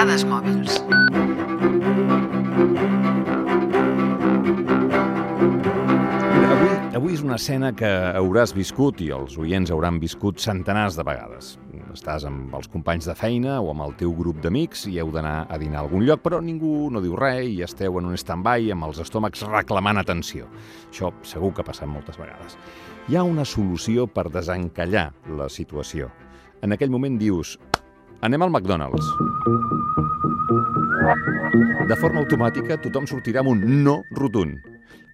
Vegades mòbils. Avui, avui és una escena que hauràs viscut i els oients hauran viscut centenars de vegades. Estàs amb els companys de feina o amb el teu grup d'amics i heu d'anar a dinar a algun lloc, però ningú no diu res i esteu en un stand-by amb els estómacs reclamant atenció. Això segur que ha passat moltes vegades. Hi ha una solució per desencallar la situació. En aquell moment dius, anem al McDonald's. De forma automàtica, tothom sortirà amb un no rotund.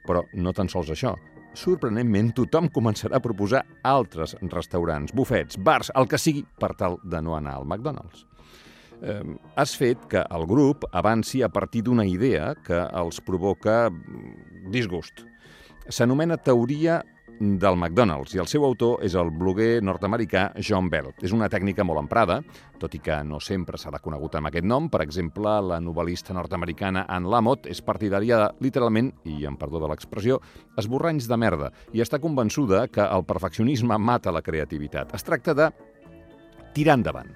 Però no tan sols això. Sorprenentment, tothom començarà a proposar altres restaurants, bufets, bars, el que sigui, per tal de no anar al McDonald's. Eh, has fet que el grup avanci a partir d'una idea que els provoca mm, disgust. S'anomena teoria del McDonald's i el seu autor és el bloguer nord-americà John Bell. És una tècnica molt emprada, tot i que no sempre s'ha conegut amb aquest nom. Per exemple, la novel·lista nord-americana Anne Lamott és partidària de, literalment, i en perdó de l'expressió, esborranys de merda, i està convençuda que el perfeccionisme mata la creativitat. Es tracta de tirar endavant,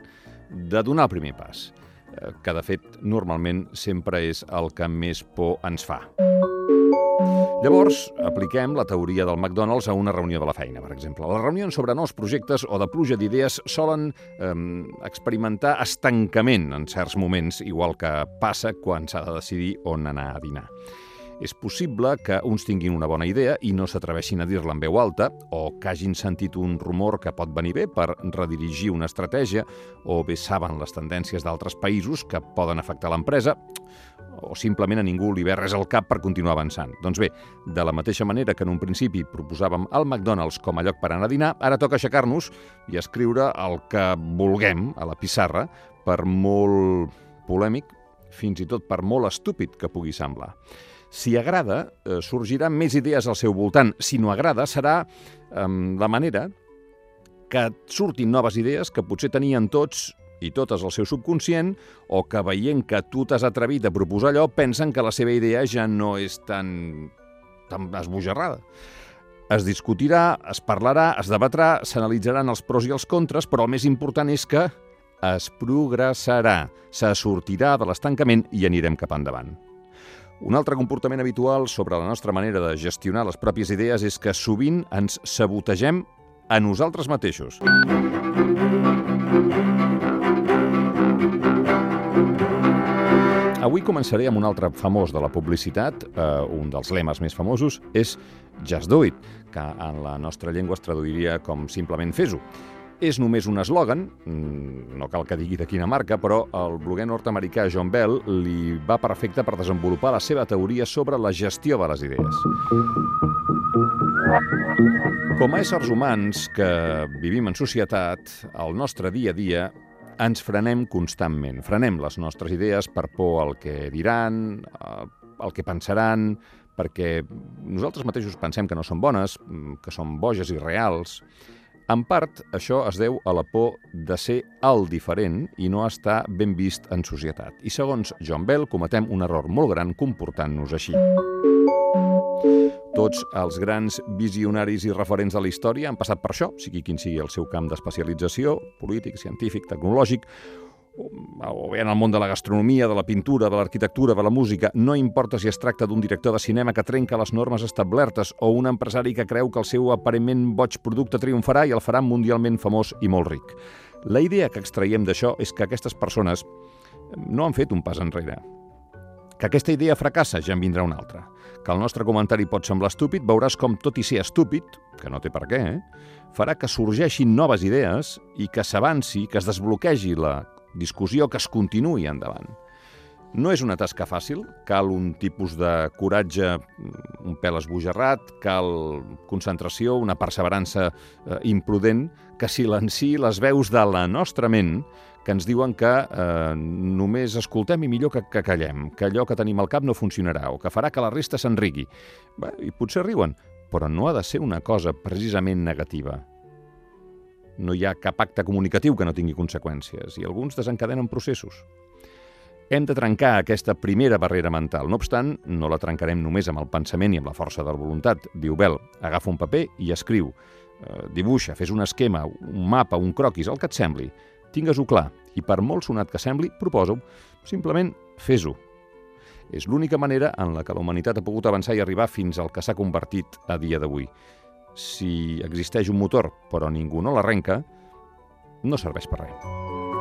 de donar el primer pas, eh, que de fet normalment sempre és el que més por ens fa. Llavors, apliquem la teoria del McDonald's a una reunió de la feina, per exemple. Les reunions sobre nous projectes o de pluja d'idees solen eh, experimentar estancament en certs moments, igual que passa quan s'ha de decidir on anar a dinar. És possible que uns tinguin una bona idea i no s'atreveixin a dir-la en veu alta, o que hagin sentit un rumor que pot venir bé per redirigir una estratègia, o bé saben les tendències d'altres països que poden afectar l'empresa, o simplement a ningú li ve res al cap per continuar avançant. Doncs bé, de la mateixa manera que en un principi proposàvem el McDonald's com a lloc per anar a dinar, ara toca aixecar-nos i escriure el que vulguem a la pissarra, per molt polèmic, fins i tot per molt estúpid que pugui semblar. Si agrada, eh, sorgiran més idees al seu voltant. Si no agrada, serà eh, la manera que surtin noves idees que potser tenien tots i totes el seu subconscient, o que veient que tu t'has atrevit a proposar allò, pensen que la seva idea ja no és tan, tan esbojarrada. Es discutirà, es parlarà, es debatrà, s'analitzaran els pros i els contres, però el més important és que es progressarà, se sortirà de l'estancament i anirem cap endavant. Un altre comportament habitual sobre la nostra manera de gestionar les pròpies idees és que sovint ens sabotegem a nosaltres mateixos. Avui començaré amb un altre famós de la publicitat, eh, un dels lemes més famosos, és Just Do It, que en la nostra llengua es traduiria com simplement fes-ho. És només un eslògan, mm, no cal que digui de quina marca, però el bloguer nord-americà John Bell li va perfecte per desenvolupar la seva teoria sobre la gestió de les idees. Com a éssers humans que vivim en societat, el nostre dia a dia ens frenem constantment. Frenem les nostres idees per por al que diran, al que pensaran, perquè nosaltres mateixos pensem que no són bones, que són boges i reals. En part, això es deu a la por de ser el diferent i no estar ben vist en societat. I segons John Bell, cometem un error molt gran comportant-nos així. Tots els grans visionaris i referents de la història han passat per això, sigui quin sigui el seu camp d'especialització, polític, científic, tecnològic, o bé en el món de la gastronomia, de la pintura, de l'arquitectura, de la música, no importa si es tracta d'un director de cinema que trenca les normes establertes o un empresari que creu que el seu aparentment boig producte triomfarà i el farà mundialment famós i molt ric. La idea que extraiem d'això és que aquestes persones no han fet un pas enrere. Que aquesta idea fracassa, ja en vindrà una altra. Que el nostre comentari pot semblar estúpid, veuràs com tot i ser estúpid, que no té per què, eh? farà que sorgeixin noves idees i que s'avanci, que es desbloquegi la discussió que es continuï endavant. No és una tasca fàcil, cal un tipus de coratge un pèl esbojarrat, cal concentració, una perseverança eh, imprudent que silenci les veus de la nostra ment que ens diuen que eh, només escoltem i millor que, que callem, que allò que tenim al cap no funcionarà o que farà que la resta s'enrigui. I potser riuen, però no ha de ser una cosa precisament negativa. No hi ha cap acte comunicatiu que no tingui conseqüències i alguns desencadenen processos. Hem de trencar aquesta primera barrera mental. No obstant, no la trencarem només amb el pensament i amb la força de la voluntat. Diu Bel, agafa un paper i escriu. Eh, dibuixa, fes un esquema, un mapa, un croquis, el que et sembli. Tingues-ho clar i per molt sonat que sembli, proposa-ho. Simplement fes-ho. És l'única manera en la que la humanitat ha pogut avançar i arribar fins al que s'ha convertit a dia d'avui. Si existeix un motor però ningú no l'arrenca, no serveix per res.